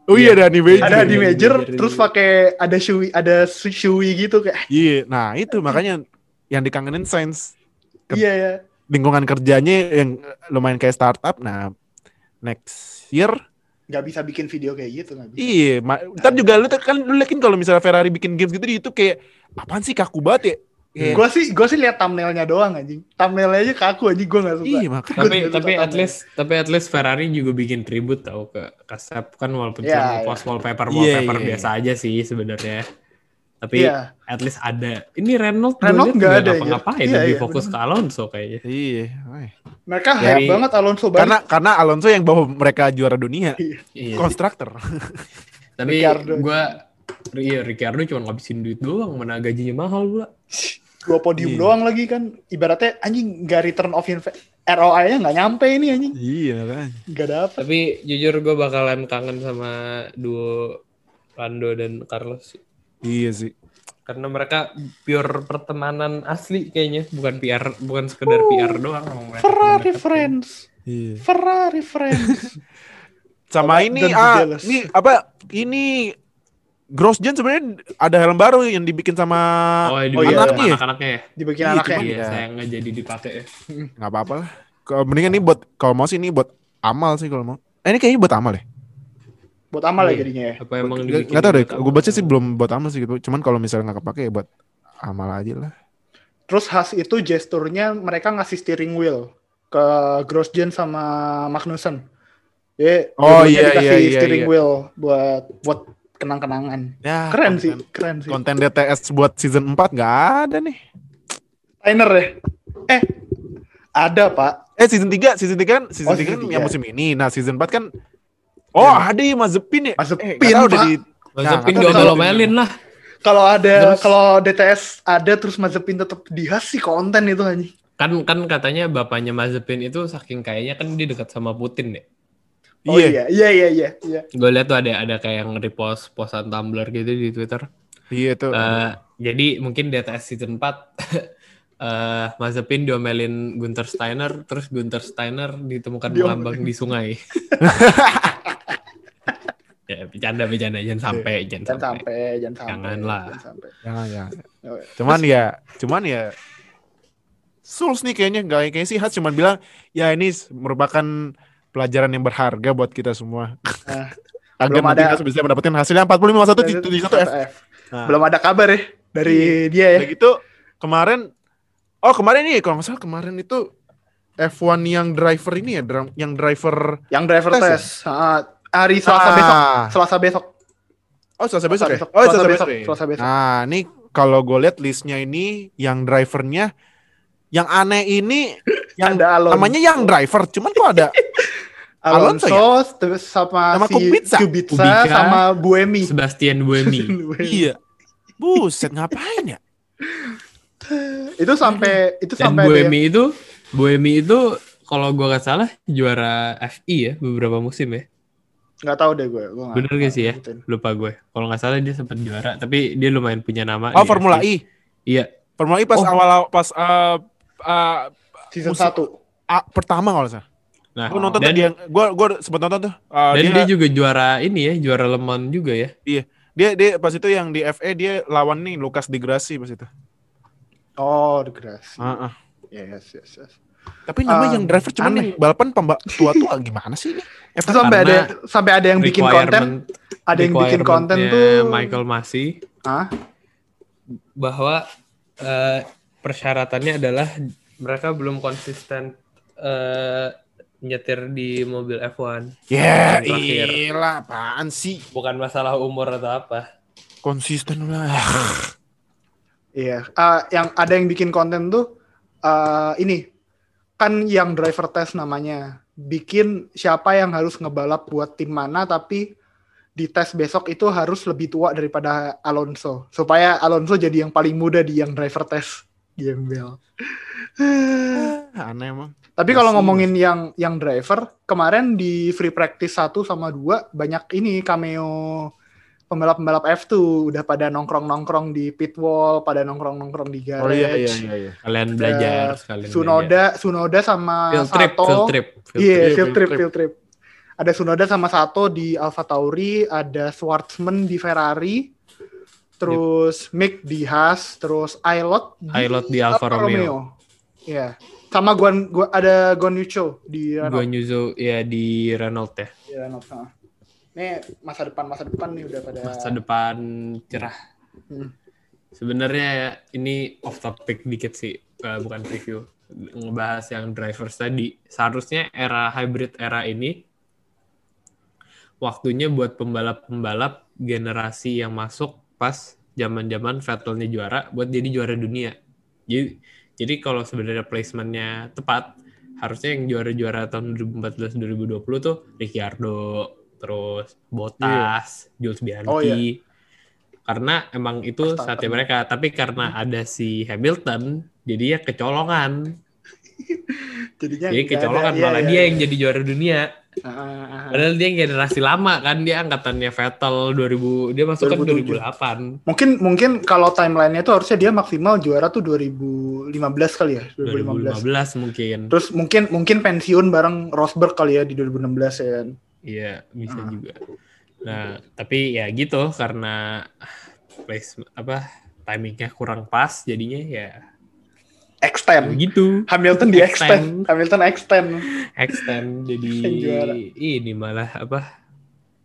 Oh iya, ada nih Iya, ada iya, Honey iya, iya, iya. terus pakai ada Shui, ada Shui gitu kayak. Iya, nah itu makanya yang dikangenin Sainz Ke- Iya ya. lingkungan kerjanya yang lumayan kayak startup. Nah, next year Gak bisa bikin video kayak gitu nggak bisa. Iya, ma- ntar juga lu kan lu lihat kan kalau misalnya Ferrari bikin games gitu di itu kayak apaan sih kaku banget ya? Kayak, Gue sih gue sih lihat thumbnailnya doang anjing. Thumbnailnya aja kaku anjing gue nggak suka. iya makanya. tapi tapi at least tapi at least Ferrari juga bikin tribute tau ke Kasep kan walaupun Iya, cuma iya. post wallpaper Iya, wallpaper iya. biasa aja sih sebenarnya tapi Iya. at least ada ini Renault Renault nggak ada, ngapa-ngapain iya. lebih Iya, fokus bener. ke Alonso kayaknya Iya. Mereka Dari- hype banget Alonso banget. Karena karena Alonso yang bawa mereka juara dunia. iya Konstruktor. tapi gua iya Ricciardo cuma ngabisin duit doang mana gajinya mahal pula dua podium Iya. doang lagi kan. Ibaratnya anjing nggak return of investment. ROI-nya nggak nyampe ini anjing. iya kan. Nggak dapet. tapi jujur gue bakalan kangen sama duo Lando dan Carlos Iya sih. karena mereka pure pertemanan asli kayaknya bukan PR bukan sekedar PR doang emang mereka Ferrari friends. Iya. Ferrari friends. Sama ini ah ini apa ini Grosjean sebenarnya ada helm baru yang dibikin sama oh, Oh, dibikin iya. sama anaknya. ya? anak-anaknya ya Dibikin Iya, anaknya. iya Iya. sayang nggak jadi dipakai ya nggak apa-apa lah. Mendingan ini buat kalau mau sih ini buat amal sih kalau mau. Eh, ini kayaknya buat amal ya. Buat amal ya Iya. jadinya ya. apa emang Nggak dibikin nggak tahu deh. Gue baca sih belum buat amal sih gitu. Cuman kalau misalnya nggak kepake ya buat amal aja lah. Terus khas itu gesturnya mereka ngasih steering wheel ke Grosjean sama Magnussen. Ya, Oh, iya, dikasih iya, iya, steering iya. wheel buat buat kenang-kenangan. Ya, Keren konten- sih, keren sih. Konten DTS buat season 4 nggak ada nih. Liner ya? Eh, ada pak. Eh season 3, season 3 kan season Oh, 3 kan season yang tiga. musim ini. Nah, season 4 kan Oh, ada ya Mazepin ya? Mazepin, eh, udah Pak. di Mazepin Nah, tahu ngomelin lah Kalau ada, kalau DTS ada terus Mazepin tetap dihas sih konten itu anjing. kan kan katanya bapaknya Mazepin itu saking kayaknya kan dia dekat sama Putin deh Oh Iya, iya, iya, iya, iya. iya. gue lihat tuh ada ada kayak yang repost postan Tumblr gitu di Twitter iya itu. Eh, jadi mungkin DTS season 4 eh Mazepin diomelin Gunter Steiner terus Gunter Steiner ditemukan Diomelin. mengambang di sungai. ya bercanda bercanda jangan sampai jangan, Jangan sampai. sampai, jangan sampai. Janganlah. Jangan sampai. Jangan ya. Oh, Cuman ya, cuman ya Souls nih kayaknya nggak kayaknya sih Hats cuman bilang ya ini merupakan pelajaran yang berharga buat kita semua. Nah, Agar belum nanti ada- kita bisa mendapatkan hasilnya 45 1 di 71 F. F. Nah. Belum ada kabar ya dari dia ya. Udah gitu kemarin oh kemarin nih kalau nggak salah kemarin itu F1 yang driver ini ya yang driver Yang driver Tes ya? test. Ah, hari Selasa Ah. besok. Selasa besok. Oh Selasa besok ya? besok. Oh Selasa Selasa besok. besok. ya? Selasa besok. Nah ini kalau gue lihat listnya ini yang drivernya yang aneh ini yang Ada Alonso. namanya yang driver cuman kok ada Alonso Alonso, terus sama, Sama si Kubica. Kubica, Kubica. sama Buemi. Sebastian Buemi. iya buset ngapain ya itu sampai itu Dan sampai yang- Buemi itu Buemi itu kalau gua nggak salah juara FI ya beberapa musim ya. nggak tahu deh gue. gue Bener gak sih ya? ngikutin. Lupa gue. Kalau nggak salah dia sempat juara tapi dia lumayan punya nama. oh di Formula FI. E Iya. Formula E pas Oh. awal pas uh, uh, Season Musim- 1. A- pertama kalau salah Nah, gue nonton dan, tadi yang gue gue sempat nonton tuh Uh, dan dia, dia, juga juara ini ya, juara Le Mans juga ya. dia dia pas itu yang di FA dia lawan nih Lucas Di Grassi pas itu Oh, The Grass. Ah, ah. Yes, yes, yes. tapi nama Um, yang driver cuman aneh. yang balapan pembak tua tua gimana sih ini Itu sampai ada sampai ada yang bikin konten, ada yang bikin konten tuh Michael Masi Hah? bahwa eh, persyaratannya adalah mereka belum konsisten eh, nyetir di mobil F1. ya terakhir. iyalah apaan sih Bukan masalah umur atau apa. konsisten lah Iya, Ah, yang ada yang bikin konten tuh eh, ini kan yang driver test namanya bikin siapa yang harus ngebalap buat tim mana tapi di tes besok itu harus lebih tua daripada Alonso supaya Alonso jadi yang paling muda di yang driver test gembel. Aneh emang. Tapi kalau ngomongin yang yang driver, kemarin di free practice 1 sama 2 banyak ini cameo pembalap-pembalap F2 udah pada nongkrong-nongkrong di pit wall, pada nongkrong-nongkrong di garage. Oh iya iya iya. iya. Kalian belajar sekalian. belajar. Sunoda, Sunoda sama Field trip, Sato. field trip. field Iya, trip. Iya, field field trip, trip. field trip. Ada Sunoda sama Sato di Alfa Tauri, ada Schwartzman di Ferrari, terus Mick di Haas, terus Ailot di, di Alfa Romeo. Iya. Sama Guan, gua ada Guan Yucho di Renault. nyuzu ya di Renault ya. Di Renault. Ini masa depan masa depan nih udah pada Masa depan cerah. Hmm. Sebenarnya ya ini off topic dikit sih, eh, bukan review. Ngebahas yang drivers tadi. Seharusnya era hybrid era ini waktunya buat pembalap-pembalap generasi yang masuk pas zaman-zaman Vettelnya juara buat jadi juara dunia. Jadi jadi kalau sebenarnya placementnya tepat, harusnya yang juara-juara tahun 2014-2020 tuh Ricciardo, terus Bottas, Jules Bianchi. Oh, iya. Karena emang itu Verstappen. saatnya mereka, tapi karena ada si Hamilton, jadi ya kecolongan. jadinya Jadi kecolongan ada- iya, malah iya, dia iya. yang jadi juara dunia. Ah, ah, ah. Padahal dia generasi lama kan, dia angkatannya Vettel 2000, dia masuk kan 2007. 2008. Mungkin mungkin kalau timelinenya tuh harusnya dia maksimal juara tuh 2015 kali ya, 2015. 2015 mungkin. Terus mungkin mungkin pensiun bareng Rosberg kali ya di 2016 ya kan. Iya, bisa Ah. juga. Nah, tapi ya gitu karena place apa timingnya kurang pas jadinya ya Extend. begitu. Hamilton di extend. Hamilton extend. Extend jadi ini malah apa?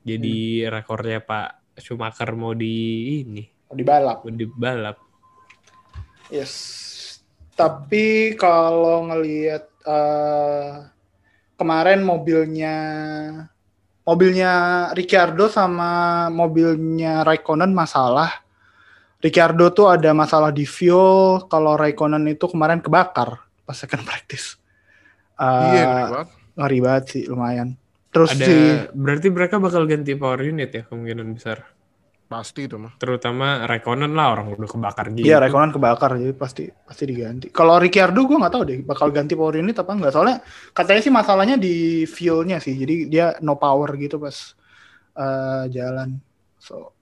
Jadi Hmm. rekornya Pak Schumacher mau di ini, Di balap. mau dibalap. Yes. Tapi kalau ngelihat eh, kemarin mobilnya mobilnya Ricciardo sama mobilnya Raikkonen masalah. Ricciardo tuh ada masalah di fuel, kalau Raikkonen itu kemarin kebakar pas second practice. Eh, Iya, ngeri banget. ngeri banget sih lumayan. Terus Ada si berarti mereka bakal ganti power unit ya kemungkinan besar. Pasti itu mah. Terutama Raikkonen lah orang udah kebakar gitu. Iya, Raikkonen kebakar jadi pasti pasti diganti. Kalau Ricciardo gue nggak tahu deh bakal ganti power unit apa enggak. Soalnya katanya sih masalahnya di fuelnya sih. Jadi dia no power gitu pas eh, jalan. So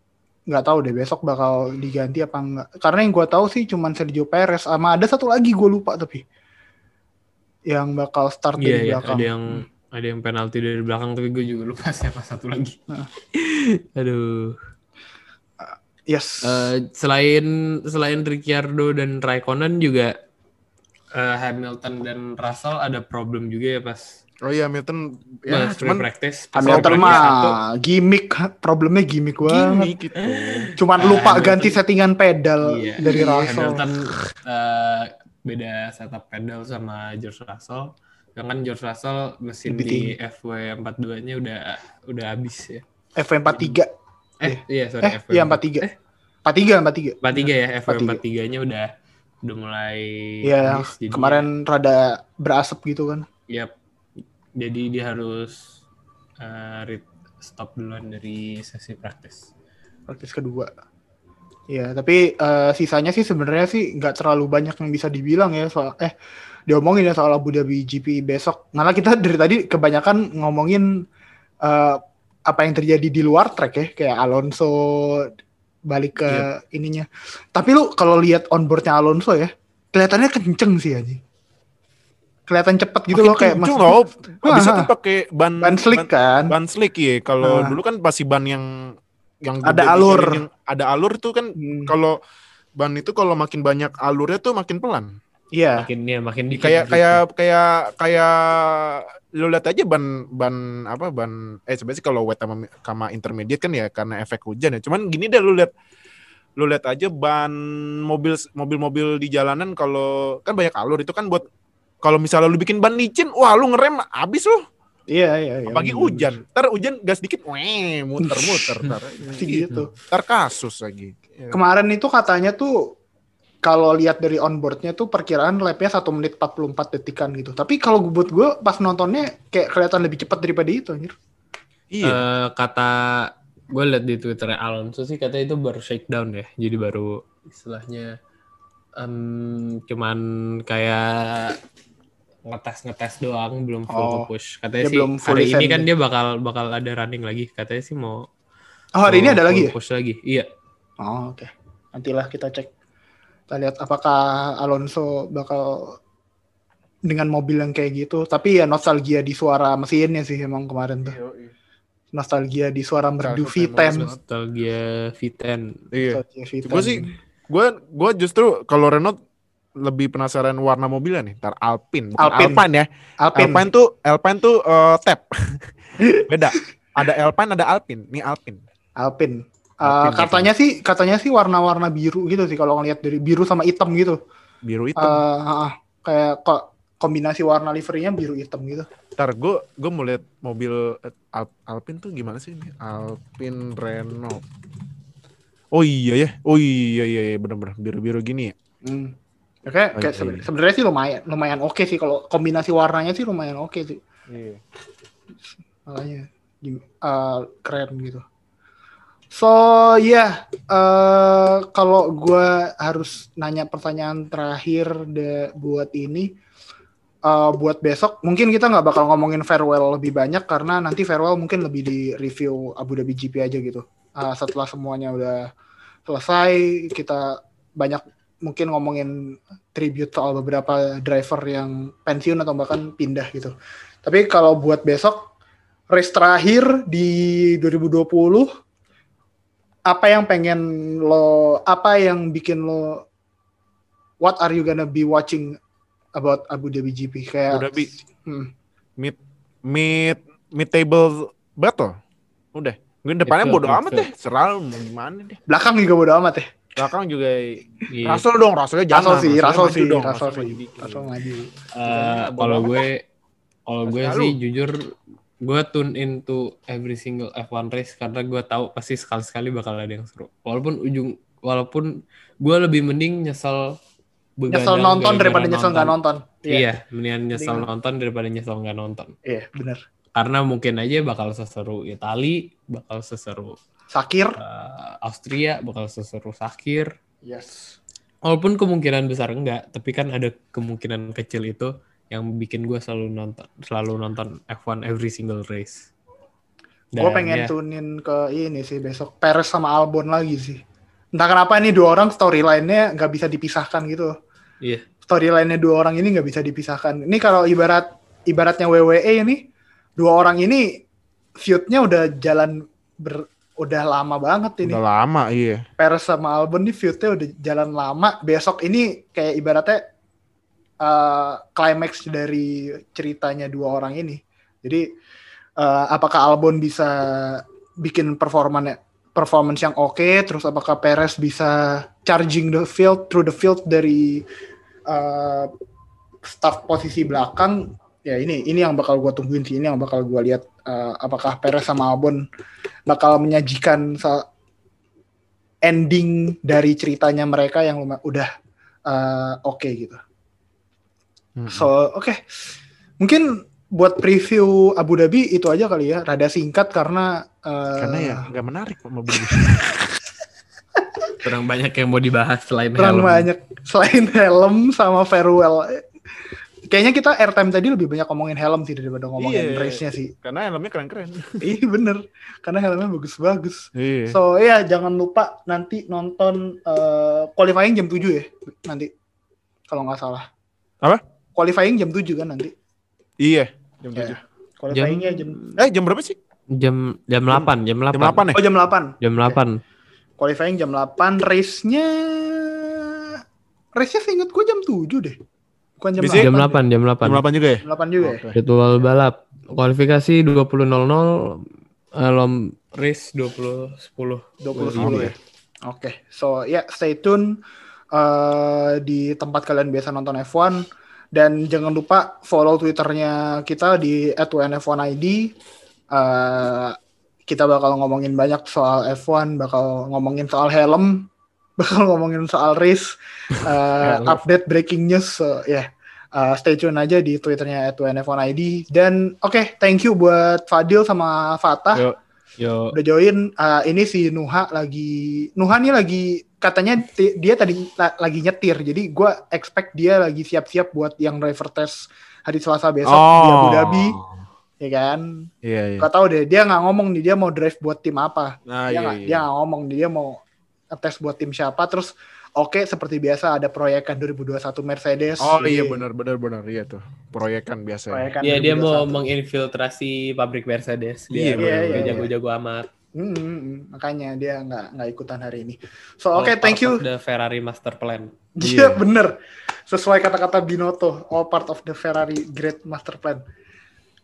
nggak tahu deh besok bakal diganti apa enggak. Karena yang gue tahu sih cuman Sergio Perez sama ada satu lagi gue lupa tapi yang bakal start Iya, dari iya, belakang. ada yang ada yang penalti dari belakang tapi gue juga lupa siapa satu lagi. Nah. Aduh. Yes. Eh, selain selain Ricciardo dan Raikkonen juga eh, Hamilton dan Russell ada problem juga ya pas Oh iya Hamilton ya, ya cuman practice. Hamilton free mah gimmick, problemnya gimmick banget. gini gitu. Cuman Eh, lupa Hamilton- ganti settingan pedal iya, dari Russell. Hamilton eh, beda setup pedal sama George Russell. Sedangkan George Russell mesin Lebih di FW42-nya udah udah habis ya. FW43 Eh, iya sorry Eh, iya 43. Eh, 43, 43. 43 ya, 43. FW43-nya udah udah mulai Iya, kemarin rada berasap gitu kan. ya, yap. Jadi dia harus rit- stop duluan dari sesi praktis. Praktis kedua. Iya, tapi eh, sisanya sih sebenarnya sih nggak terlalu banyak yang bisa dibilang ya soal eh diomongin ya soal Abu Dhabi GP besok. Malah kita dari tadi kebanyakan ngomongin eh, apa yang terjadi di luar track ya, kayak Alonso balik ke Iya. ininya. Tapi lu kalau lihat onboardnya Alonso ya, kelihatannya kenceng sih aja. Kelihatan cepet gitu loh kayak mas. loh. Bisa tuh pakai ban ban slick kan. ban slick ya. Kalau Ah. dulu kan pasti ban yang yang Ada gede alur. gitu, yang ada alur tuh kan Hmm, kalau ban itu kalau makin banyak alurnya tuh makin pelan. Iya. Makin ya makin dikit. Kayak dikit. kayak kayak kayak lu lihat aja ban ban apa ban eh sebenarnya sih kalau wet sama, sama intermediate kan ya karena efek hujan ya. Cuman gini deh lu lihat lu lihat aja ban mobil mobil-mobil di jalanan kalau kan banyak alur itu kan buat kalau misalnya lu bikin ban licin, wah lu ngerem abis lu. Iya, iya, iya. Apalagi bener. hujan. Ntar hujan gas dikit, weh, muter-muter. Ntar, Pasti gitu. ntar kasus lagi. Ya. Kemarin itu katanya tuh kalau lihat dari onboardnya tuh perkiraan lapnya 1 menit 44 detikan gitu. Tapi kalau buat gue pas nontonnya kayak kelihatan lebih cepat daripada itu anjir. Iya. Eh, kata gue liat di Twitter Alonso sih katanya itu baru shakedown ya. Jadi baru istilahnya em, cuman kayak ngetes ngetes doang belum full Oh, ke push. Katanya sih belum hari ini kan dia bakal bakal ada running lagi. Katanya sih mau Oh, hari ini mau ada lagi full ya? push lagi. Iya. Oh, oke. Nantilah kita cek. Kita lihat apakah Alonso bakal dengan mobil yang kayak gitu. Tapi ya nostalgia di suara mesinnya sih emang kemarin tuh. Nostalgia di suara merdu Salah satu V10. emang Nostalgia V10. Iya. Nostalgia V10. Gue sih, gue gue justru kalau Renault lebih penasaran warna mobilnya nih. Ntar Alpine, bukan Alpine. Alpine, ya. Alpine. Alpine tuh Alpine tuh eh, tab. Beda. Ada Alpine, ada Alpine. Nih Alpine. Alpine. Uh, Alpine, katanya sih katanya sih warna-warna biru gitu sih kalau ngelihat dari biru sama hitam gitu. Biru hitam. Uh, uh, kayak kok kombinasi warna liverynya biru hitam gitu. Ntar gue gue mau lihat mobil eh, Al- Alpine tuh gimana sih ini? Alpine Renault. Oh iya ya. Oh iya iya, iya. bener-bener biru-biru gini ya. Hmm. Oh, kayak iya, sebenarnya sih lumayan lumayan oke sih kalau kombinasi warnanya sih lumayan oke sih. Iya. Makanya uh, keren gitu. So ya eh kalau gue harus nanya pertanyaan terakhir de, buat ini, eh buat besok mungkin kita nggak bakal ngomongin farewell lebih banyak karena nanti farewell mungkin lebih di review Abu Dhabi GP aja gitu. Eh, setelah semuanya udah selesai, kita banyak mungkin ngomongin tribute soal beberapa driver yang pensiun atau bahkan pindah gitu. Tapi kalau buat besok race terakhir di 2020 apa yang pengen lo apa yang bikin lo what are you gonna be watching about Abu Dhabi GP kayak Abu Dhabi. Hmm. Mid mid mid table battle. Udah. Gue depannya bodo amat deh. Serah mau gimana deh. belakang juga bodo amat ya Belakang juga Iya. Russell dong, Russellnya jangan. Russell sih Russell maju sih dong, Russell Russell sih maju dikit. Russell maju kalau gue kalau gue sih jujur gue tune into every single F1 race karena gue tahu pasti sekali-sekali bakal ada yang seru. Walaupun ujung walaupun gue lebih mending nyesel nyesel nonton daripada nyesel nggak nonton Iya, mendingan nyesel Mendingan. nonton daripada nyesel nggak nonton. iya bener Karena mungkin aja bakal seseru Itali, bakal seseru Sakir eh, Austria, bakal seseru Sakir. yes Walaupun kemungkinan besar enggak, tapi kan ada kemungkinan kecil itu yang bikin gue selalu nonton selalu nonton F1 every single race. gue pengen ya, tunin ke ini sih besok Perez sama Albon lagi sih entah kenapa ini dua orang storyline-nya nggak bisa dipisahkan gitu Iya, storyline-nya dua orang ini nggak bisa dipisahkan. Ini kalau ibarat ibaratnya WWE ini dua orang ini feud-nya udah jalan ber, udah lama banget ini. Udah lama iya. Perez sama Albon ini feud-nya udah jalan lama. Besok ini kayak ibaratnya eh climax dari ceritanya dua orang ini. Jadi eh, apakah Albon bisa bikin performanya performance yang oke, terus apakah Perez bisa charging the field through the field dari eh, start posisi belakang? Ya ini ini yang bakal gue tungguin sih, ini yang bakal gue lihat eh, apakah Perez sama Albon bakal menyajikan ending dari ceritanya mereka yang udah eh, oke gitu. Mm-mm. So oke, mungkin buat preview Abu Dhabi itu aja kali ya, rada singkat karena eh, Karena ya nggak menarik kok mobil ini. kurang banyak yang mau dibahas selain kurang helm. banyak selain helm sama farewell. Kayaknya kita airtime tadi lebih banyak ngomongin helm sih daripada ngomongin Iya. race-nya sih. Karena helmnya keren-keren. Iya bener, karena helmnya bagus-bagus. Iya. So ya jangan lupa nanti nonton eh, qualifying jam 7 ya nanti kalau nggak salah. Apa? Qualifying jam 7 kan nanti. Iya. Jam Ya. 7. Qualifyingnya jam Eh jam berapa sih? Jam jam 8, jam 8. Jam 8 ya? Oh jam 8. Jam 8. Qualifying jam 8, race-nya race-nya seingat gue jam 7 deh. Bukan jam Biasanya Jam 8. 8, jam 8. Jam 8 juga ya? Jam 8 juga ya. Oke. Jadwal balap. Kualifikasi 20.00, eh, lom race 20.10. 20 Oke. 10 ya. Oke. So ya stay tune eh, di tempat kalian biasa nonton F1 dan jangan lupa follow Twitternya kita di @wnf1id. Eh, kita bakal ngomongin banyak soal F1, bakal ngomongin soal helm, bakal ngomongin soal race, eh, Helm. update breaking news. So ya, eh, stay tune aja di Twitternya @wnf1id. Dan oke, thank you buat Fadil sama Fatah Yuk. Yo. udah join uh, ini si Nuha lagi Nuha nih lagi katanya dia tadi la- lagi nyetir jadi gue expect dia lagi siap-siap buat yang driver test hari Selasa besok di Abu Dhabi ya kan Iya, iya. gak tahu deh dia nggak ngomong nih dia mau drive buat tim apa Nah, dia iya, nggak iya. dia nggak ngomong nih dia mau tes buat tim siapa terus oke seperti biasa ada proyekan 2021 Mercedes Oh Jadi, iya benar benar benar iya tuh. Proyekan biasa. proyekan Iya dia mau 2021. menginfiltrasi pabrik Mercedes. Iya, Dia iya, iya, jago-jago amat. Hmm, hmm, hmm. makanya dia nggak nggak ikutan hari ini so All oke thank part you of The Ferrari Master Plan. Iya Iya. bener sesuai kata-kata Binotto all part of the Ferrari great master plan.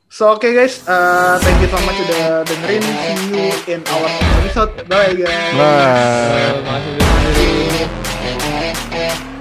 So oke guys, uh, thank you so much udah dengerin. See you in our next episode. Bye guys. Bye. Makasih udah dengerin.